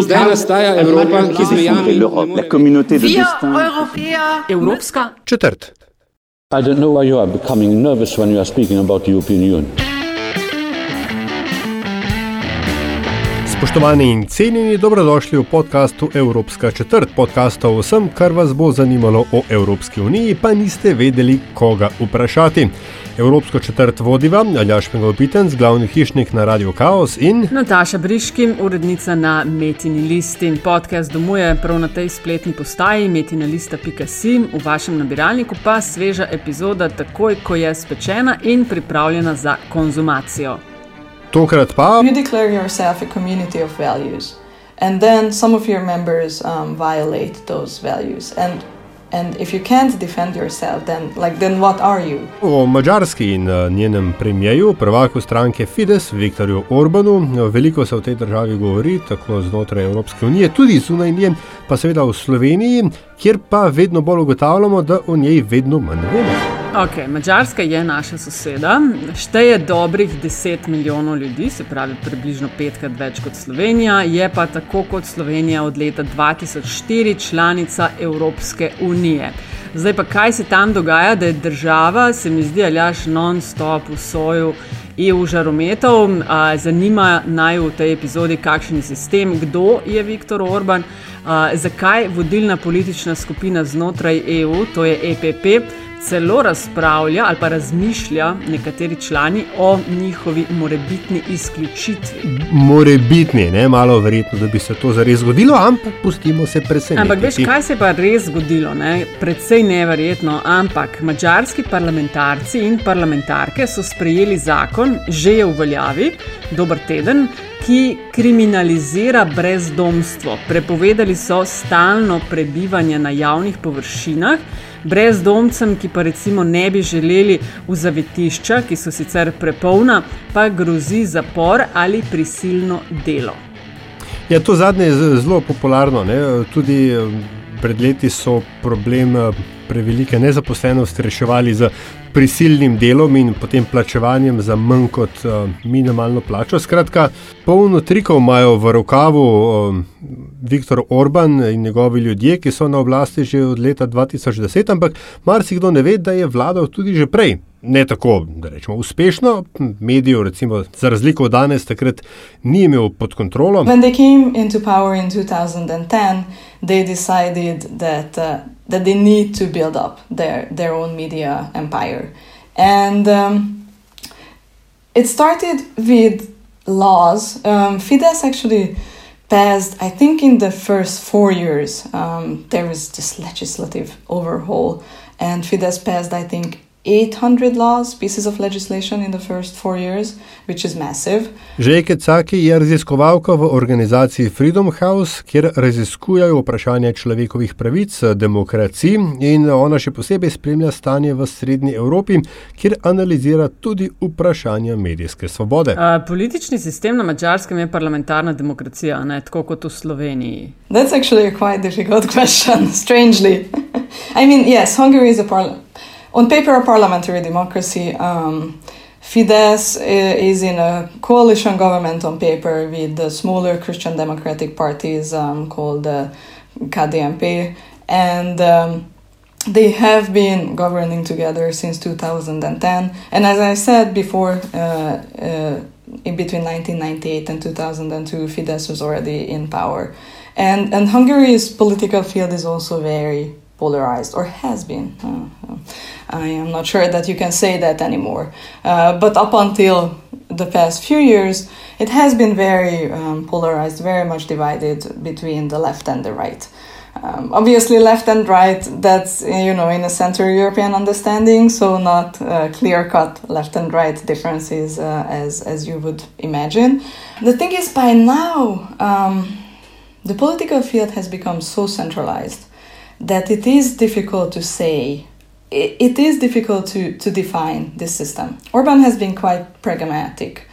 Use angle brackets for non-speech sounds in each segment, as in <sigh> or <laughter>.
Zdaj nastaja Evropa, ki z mejami la communauté de destin. Evropska četrt. I don't know why you are becoming nervous when you are speaking about the European Union. Spoštovani in cenjeni, dobrodošli v podkastu Evropska četrt. Podcast o vsem, kar vas bo zanimalo o Evropski uniji, pa niste vedeli, koga vprašati. Evropsko četrt vodiva Aljaš Megalopitenc, glavni hišnik na Radio Chaos in Nataša Briški, urednica na Metini listi. Podcast domuje prav na tej spletni postaji metinalista.si, v vašem nabiralniku pa sveža epizoda takoj, ko je spečena in pripravljena za konzumacijo. Tokrat pa You declare yourself a community of values, and then some of your members um, violate those values. And and if you can't defend yourself, then like then what are you? o Mačarski in eh, njenem premijeju, prvaku stranke Fides, Viktorju Orbanu. Veliko se v tej državi govori, tako znotraj Evropske unije, tudi zunaj nje, pa seveda v Sloveniji, kjer pa vedno bolj ugotavljamo, da o njej vedno manj vemo. Ok, Mačarska je naša soseda, šteje dobrih 10 milijonov ljudi, se pravi približno petkrat več kot Slovenija, je pa tako kot Slovenija od leta 2004 članica Evropske unije. Zdaj pa kaj se tam dogaja, da je država, se mi zdi, aljaš non-stop v soju EU žarometov. Zanima naj v tej epizodi, kakšen je sistem, kdo je Viktor Orban, zakaj vodilna politična skupina znotraj EU, to je EPP, celo razpravlja ali pa razmišlja nekateri člani o njihovi morebitni izključitvi. Morebitni, ne malo verjetno, da bi se to zares zgodilo, ampak pustimo se presenetiti. Ampak veš, kaj se je pa res zgodilo? Ne? Predvsej neverjetno, ampak mačarski parlamentarci in parlamentarke so sprejeli zakon, že je v veljavi, dober teden, ki kriminalizira brezdomstvo. Prepovedali so stalno prebivanje na javnih površinah. Brezdomcem, ki pa recimo ne bi želeli v zavetišča, ki so sicer prepolna, pa grozi zapor ali prisilno delo. Ja, to zadnje je zelo popularno. Ne? Tudi pred leti so problem prevelike nezaposlenosti reševali z prisilnim delom in potem plačevanjem za manj kot eh, minimalno plačo. Skratka, polno trikov imajo v rokavu eh, Viktor Orban in njegovi ljudje, ki so na oblasti že od leta 2010, ampak marsikdo ne ve, da je vladal tudi že prej. Ne tako, da rečemo, uspešno, medijev, recimo, za razliko od danes, takrat ni imel pod kontrolo. When they came into power in 2010, they decided that uh, that they need to build up their their own media empire, and um, it started with laws. Um, Fidesz actually passed, I think, in the first four years, um, there was this legislative overhaul, and Fidesz passed, I think. 800 laws, pieces of legislation in the first four years, which is massive. Žejke Caki je raziskovalka v organizaciji Freedom House, kjer raziskujejo vprašanje človekovih pravic, demokracij in ona še posebej spremlja stanje v Srednji Evropi, kjer analizira tudi vprašanja medijske svobode. Uh, politični sistem na mačarskem je parlamentarna demokracija, ne tako kot v Sloveniji. That's actually a quite difficult <laughs> question, strangely. <laughs> I mean, yes, Hungary is a parliament. On paper, a parliamentary democracy. Um, Fidesz is in a coalition government on paper with the smaller Christian democratic parties um, called the. And um, they have been governing together since 2010. And as I said before, uh, uh, in between 1998 and 2002, Fidesz was already in power. And, and Hungary's political field is also very polarized, or has been. Uh, uh, I am not sure that you can say that anymore. Uh, but up until the past few years, it has been very um, polarized, very much divided between the left and the right. Um, obviously, left and right, that's, you know, in a Central European understanding, so not uh, clear cut left and right differences uh, as, as you would imagine. The thing is, by now, um, the political field has become so centralized that it is difficult to say it, is difficult to, to define this system. Orban has been quite pragmatic.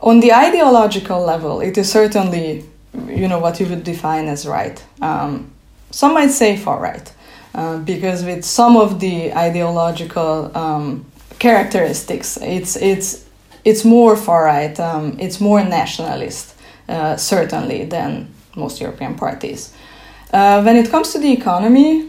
On the ideological level, it is certainly, you know, what you would define as right. Um, some might say far right, uh, because with some of the ideological um, characteristics, it's it's it's more far right. Um, it's more nationalist uh, certainly, than most European parties. Uh, when it comes to the economy,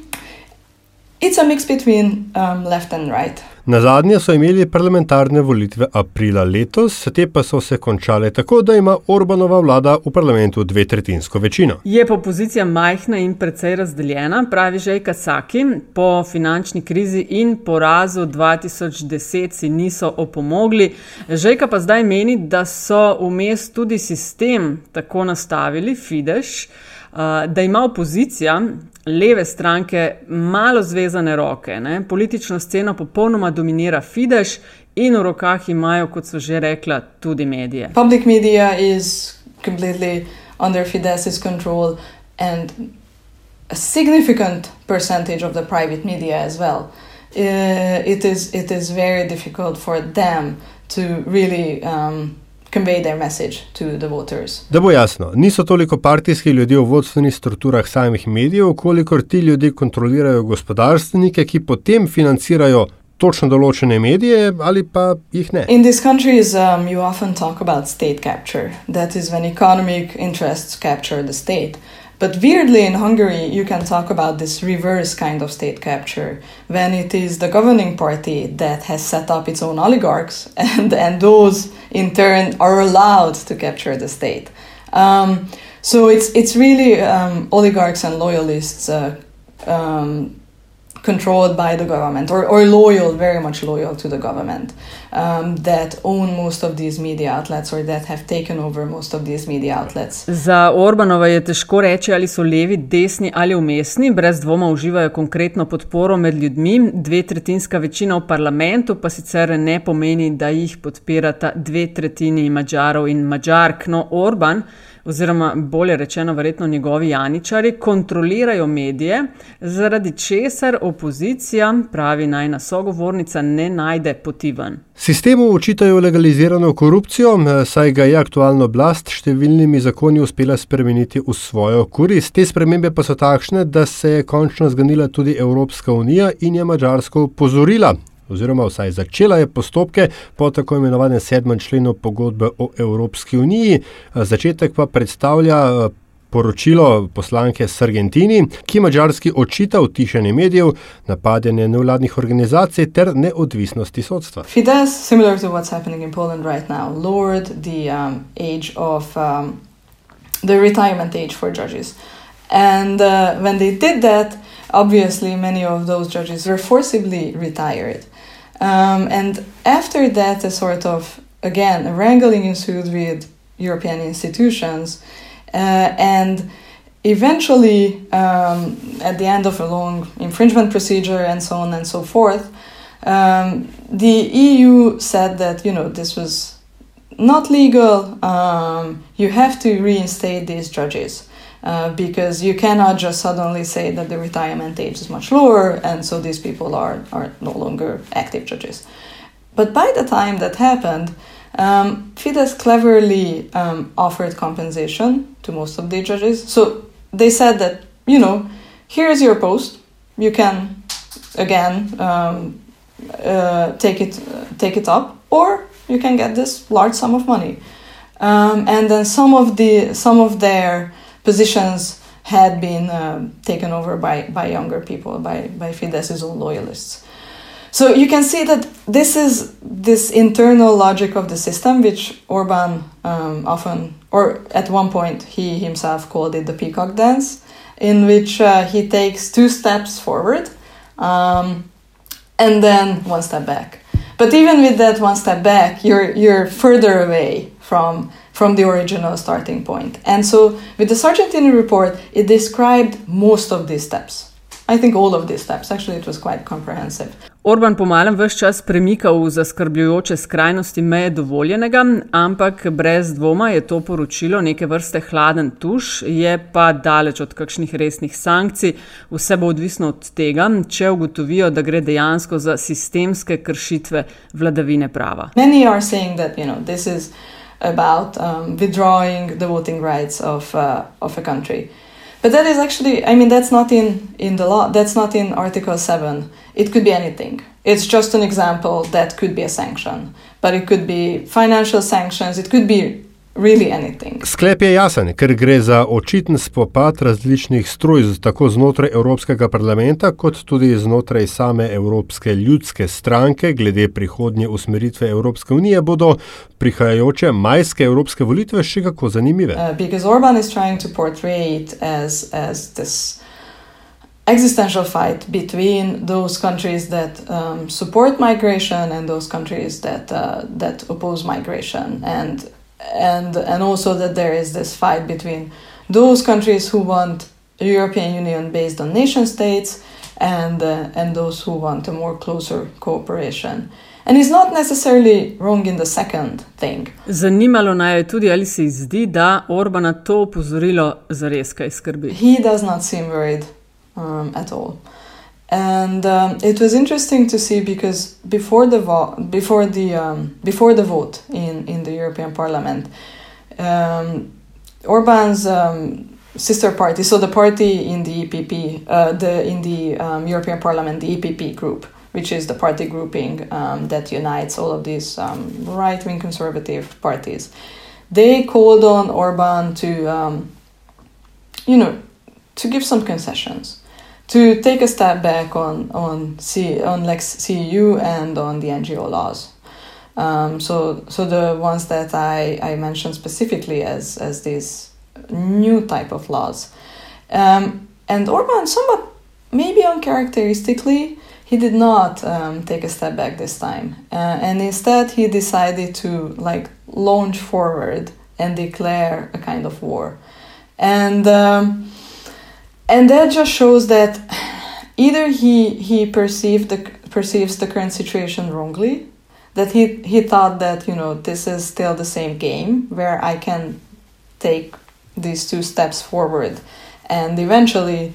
it's a mix between um, left and right. Na zadnje so imeli parlamentarne volitve aprila letos, te pa so se končale tako, da ima Orbanova vlada v parlamentu dve tretjinsko večino. Je pa opozicija majhna in precej razdeljena, pravi Žejka Saki. Po finančni krizi in porazu 2010 si niso opomogli. Žejka pa zdaj meni, da so vmes tudi sistem tako nastavili, Fidesz, da ima opozicija leve stranke malo zvezane roke. Ne? Politično sceno popolnoma dominira Fidesz in v rokah imajo, kot so že rekla, tudi medije. Public media is completely under Fidesz's control and a significant percentage of the private media as well. Uh, it is it is very difficult for them to really um, Da bo jasno, niso toliko partijski ljudje v vodstvenih strukturah samih medijev, kolikor ti ljudje kontrolirajo gospodarstvenike, ki potem financirajo točno določene medije ali pa jih ne. In these countries, um, you often talk about state capture. That is when economic interests capture the state. But weirdly, in Hungary, you can talk about this reverse kind of state capture when it is the governing party that has set up its own oligarchs, <laughs> and, and those in turn are allowed to capture the state. Um, so it's, it's really um, oligarchs and loyalists uh, um, controlled by the government or, or loyal, very much loyal to the government, um, that own most of these media outlets or that have taken over most of these media outlets. Za Orbanova je težko reči, ali so levi, desni ali umestni, brez dvoma uživajo konkretno podporo med ljudmi. Dve tretjinska večina v parlamentu pa sicer ne pomeni, da jih podpirata dve tretjini Mačarov in Mačark. No, Orban oziroma bolje rečeno, verjetno njegovi janičari, kontrolirajo medije, zaradi česar opozicija, pravi najna sogovornica, ne najde poti ven. Sistemu učitajo legalizirano korupcijo, saj ga je aktualna oblast številnimi zakoni uspela spremeniti v svojo korist. Te spremembe pa so takšne, da se je končno zganila tudi Evropska unija in je Mačarsko upozorila, oziroma vsaj začela je postopke po tako imenovanem sedmem členu pogodbe o Evropski uniji. Začetek pa predstavlja eh, poročilo poslanke s Argentini, ki mačarski očita utišanje medijev, napadanje nevladnih organizacij ter neodvisnosti sodstva. Fidesz, similar to what's happening in Poland right now, lowered the um, age of um, the retirement age for judges. And uh, when they did that, obviously many of those judges were forcibly retired. Um, and after that, a sort of, again, wrangling ensued with European institutions. Uh, and eventually, um, at the end of a long infringement procedure and so on and so forth, um, the EU said that, you know, this was not legal. Um, you have to reinstate these judges. Uh, because you cannot just suddenly say that the retirement age is much lower and so these people are, are no longer active judges. But by the time that happened, um, Fidesz cleverly um, offered compensation to most of the judges. So they said that, you know, here's your post. You can, again, um, uh, take, it, uh, take it up, or you can get this large sum of money. Um, and then some of, the, some of their positions had been uh, taken over by, by younger people, by, by Fidesz's own loyalists. So you can see that this is this internal logic of the system, which Orban um, often, or at one point, he himself called it the peacock dance, in which uh, he takes two steps forward um, and then one step back. But even with that one step back, you're you're further away from from the original starting point. And so with the Sargentini report, it described most of these steps. I think all of these steps. Actually, it was quite comprehensive. Orban po malem vse čas premika v zaskrbljujoče skrajnosti meje dovoljenega, ampak brez dvoma je to poročilo neke vrste hladen tuš, je pa daleč od kakšnih resnih sankcij. Vse bo odvisno od tega, če ugotovijo, da gre dejansko za sistemske kršitve vladavine prava. That, you know, about um, withdrawing the voting rights of uh, of a country. But that is actually, I mean, that's not in in the law. That's not in Article Seven. It could be anything. It's just an example that could be a sanction, but it could be financial sanctions. It could be really anything. Sklep je jasen, ker gre za očiten spopad različnih stroj, tako znotraj Evropskega parlamenta, kot tudi znotraj same Evropske ljudske stranke, glede prihodnje usmeritve Evropske unije, bodo prihajajoče majske evropske volitve še kako zanimive. Uh, existential fight between those countries that um, support migration and those countries that uh, that oppose migration and and and also that there is this fight between those countries who want a European Union based on nation states and uh, and those who want a more closer cooperation. And he's not necessarily wrong in the second thing. Zanimalo naj je tudi, ali se zdi, da Orbana to opozorilo zares kaj skrbi. He does not seem worried um, at all. And um, it was interesting to see because before the vo- before the um, before the vote in, in the European Parliament, um, Orban's um, sister party, so the party in the EPP, uh, the in the um, European Parliament, the EPP group, which is the party grouping um, that unites all of these right wing conservative parties, they called on Orban to, you know, to give some concessions to take a step back on on C, on Lex CEU and on the NGO laws. Um, so so the ones that I, I mentioned specifically as as these new type of laws, um, and Orban somewhat maybe uncharacteristically he did not um, take a step back this time, uh, and instead he decided to like launch forward and declare a kind of war, and um, and that just shows that either he he perceived the perceives the current situation wrongly that he he thought that you know this is still the same game where i can take these two steps forward. And eventually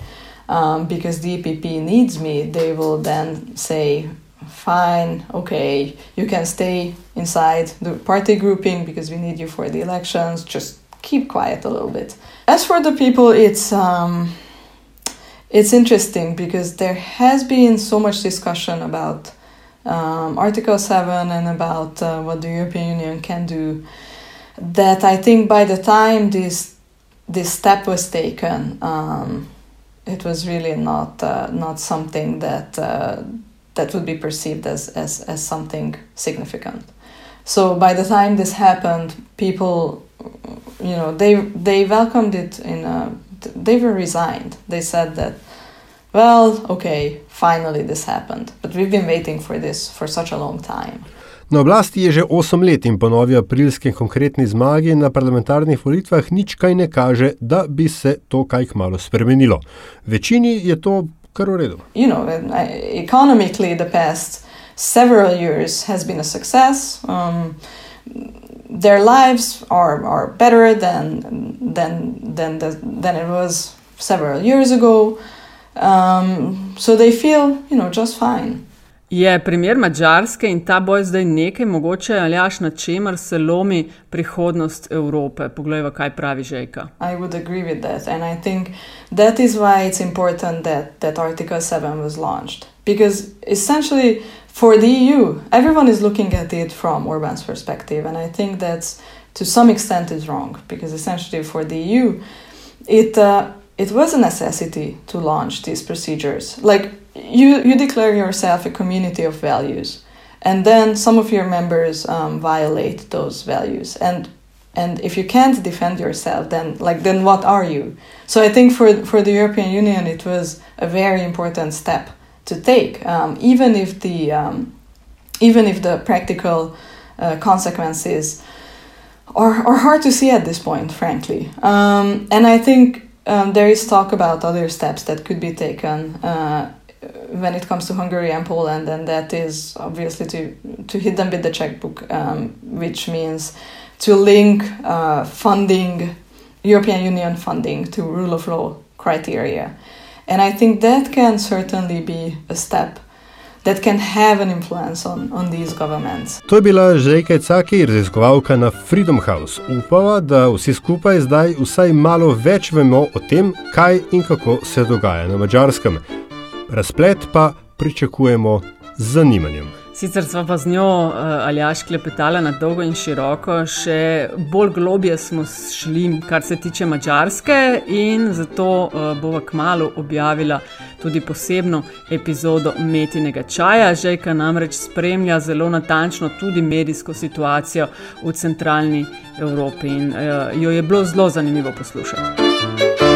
um, because epp needs me they will then say fine okay you can stay inside the party grouping because we need you for the elections. Just keep quiet a little bit. As for the people it's um, it's interesting because there has been so much discussion about um, Article 7 and about uh, what the European Union can do that I think by the time this this step was taken, um, it was really not uh, not something that uh, that would be perceived as, as as something significant. So by the time this happened, people, you know, they they welcomed it in a they were resigned. They said that, well, okay, finally this happened, but we've been waiting for this for such a long time. Na oblasti je že 8 let in po novi aprilski konkretni zmagi na parlamentarnih volitvah nič kaj ne kaže, da bi se to kaj kmalo spremenilo. Večini je to kar v redu. You know, economically the past several years has been a success. Um, their lives are, are better than than than the, than it was several years ago. Um, so they feel, you know, just fine. Je primer Mačarske in ta boj zdaj nekaj mogoče ali až na čemer se lomi prihodnost Evrope? Poglej, kaj pravi Žejka. I would agree with that and I think that is why it's important that, that Article 7 was launched. Because essentially for the EU, everyone is looking at it from Orban's perspective, and I think that's to some extent is wrong because essentially for the EU, it uh, it was a necessity to launch these procedures. Like you you declare yourself a community of values, and then some of your members um, violate those values, and and if you can't defend yourself, then like then what are you? So I think for for the European Union, it was a very important step to take, um, even if the um, even if the practical uh, consequences are, are hard to see at this point, frankly. Um, and I think um, there is talk about other steps that could be taken uh, when it comes to Hungary and Poland, and that is obviously to to hit them with the checkbook, um, which means to link uh, funding, European Union funding, to rule of law criteria. And I think that can certainly be a step that can have an influence on, on these governments. To je bila Žejka Caki, raziskovalka na Freedom House. Upava, da vsi skupaj zdaj vsaj malo več vemo o tem, kaj in kako se dogaja na Mačarskem. Razplet pa pričakujemo z zanimanjem. Sicer smo pa z njo uh, ali aš klepetali na dolgo in široko, še bolj globje smo šli, kar se tiče Mačarske, in zato uh, bova kmalo objavila tudi posebno epizodo Metinega čaja. Žejka namreč spremlja zelo natančno tudi medijsko situacijo v centralni Evropi in uh, jo je bilo zelo zanimivo poslušati.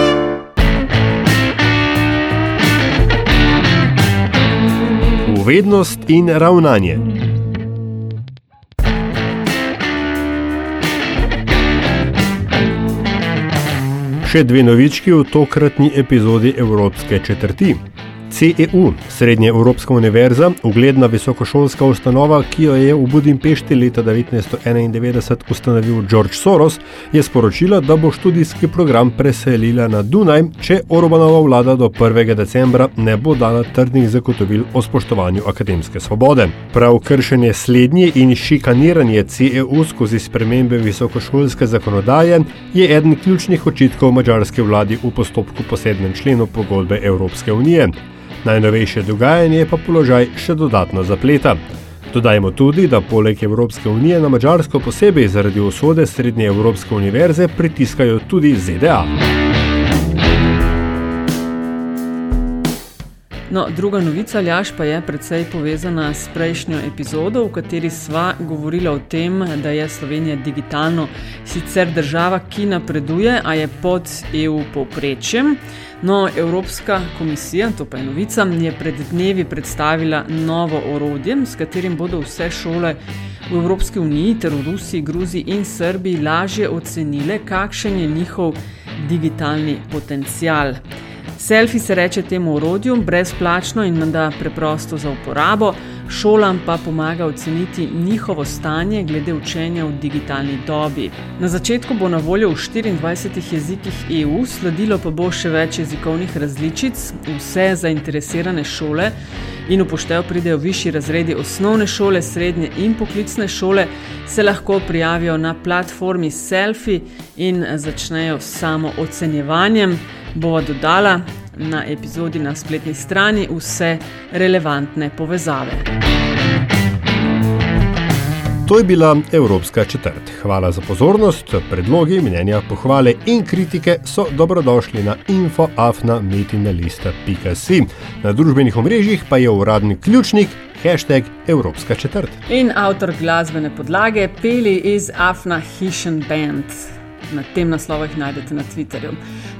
Povednost in ravnanje. Še dve novički v tokratni epizodi Evropske četrti. CEU, Srednja Evropska univerza, ugledna visokošolska ustanova, ki jo je v Budimpešti leta 1991 ustanovil George Soros, je sporočila, da bo študijski program preselila na Dunaj, če Orbanova vlada do 1. decembra ne bo dala trdnih zagotovil o spoštovanju akademske svobode. Prav kršenje slednje in šikaniranje CEU skozi spremembe visokošolske zakonodaje je eden ključnih očitkov mačarske vladi v postopku po 7. členu pogodbe Evropske unije. Najnovejše dogajanje pa položaj še dodatno zapleta. Dodajmo tudi, da poleg Evropske unije na Mačarsko posebej zaradi usode Srednje Evropske univerze pritiskajo tudi ZDA. No, druga novica, Ljaš, pa je precej povezana s prejšnjo epizodo, v kateri sva govorila o tem, da je Slovenija digitalno sicer država, ki napreduje, a je pod EU povprečjem. No, Evropska komisija, to pa je novica, je pred dnevi predstavila novo orodje, s katerim bodo vse šole v Evropski uniji, ter v Rusiji, Gruziji in Srbiji lažje ocenile, kakšen je njihov digitalni potencial. Selfie se reče temu orodju, brezplačno in menda preprosto za uporabo šolam pa pomaga oceniti njihovo stanje glede učenja v digitalni dobi. Na začetku bo na voljo v 24 jezikih EU, sledilo pa bo še več jezikovnih različic, vse zainteresirane šole in upoštev pridejo višji razredi osnovne šole, srednje in poklicne šole, se lahko prijavijo na platformi Selfie in začnejo samo ocenjevanjem. Bova dodala, na epizodi na spletni strani vse relevantne povezave. To je bila Evropska četrt. Hvala za pozornost. Predlogi, mnenja, pohvale in kritike so dobrodošli na infoafna.metinalista.si. Na družbenih omrežjih pa je uradni ključnik hashtag Evropska četrt. In avtor glasbene podlage peli iz Afna Hishen Band. Na tem naslovu jih najdete na Twitterju.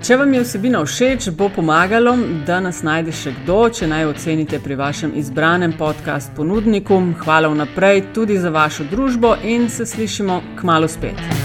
Če vam je vsebina všeč, bo pomagalo, da nas najde še kdo, če naj ocenite pri vašem izbranem podkastu ponudniku. Hvala vnaprej tudi za vašo družbo in se slišimo k malu spet.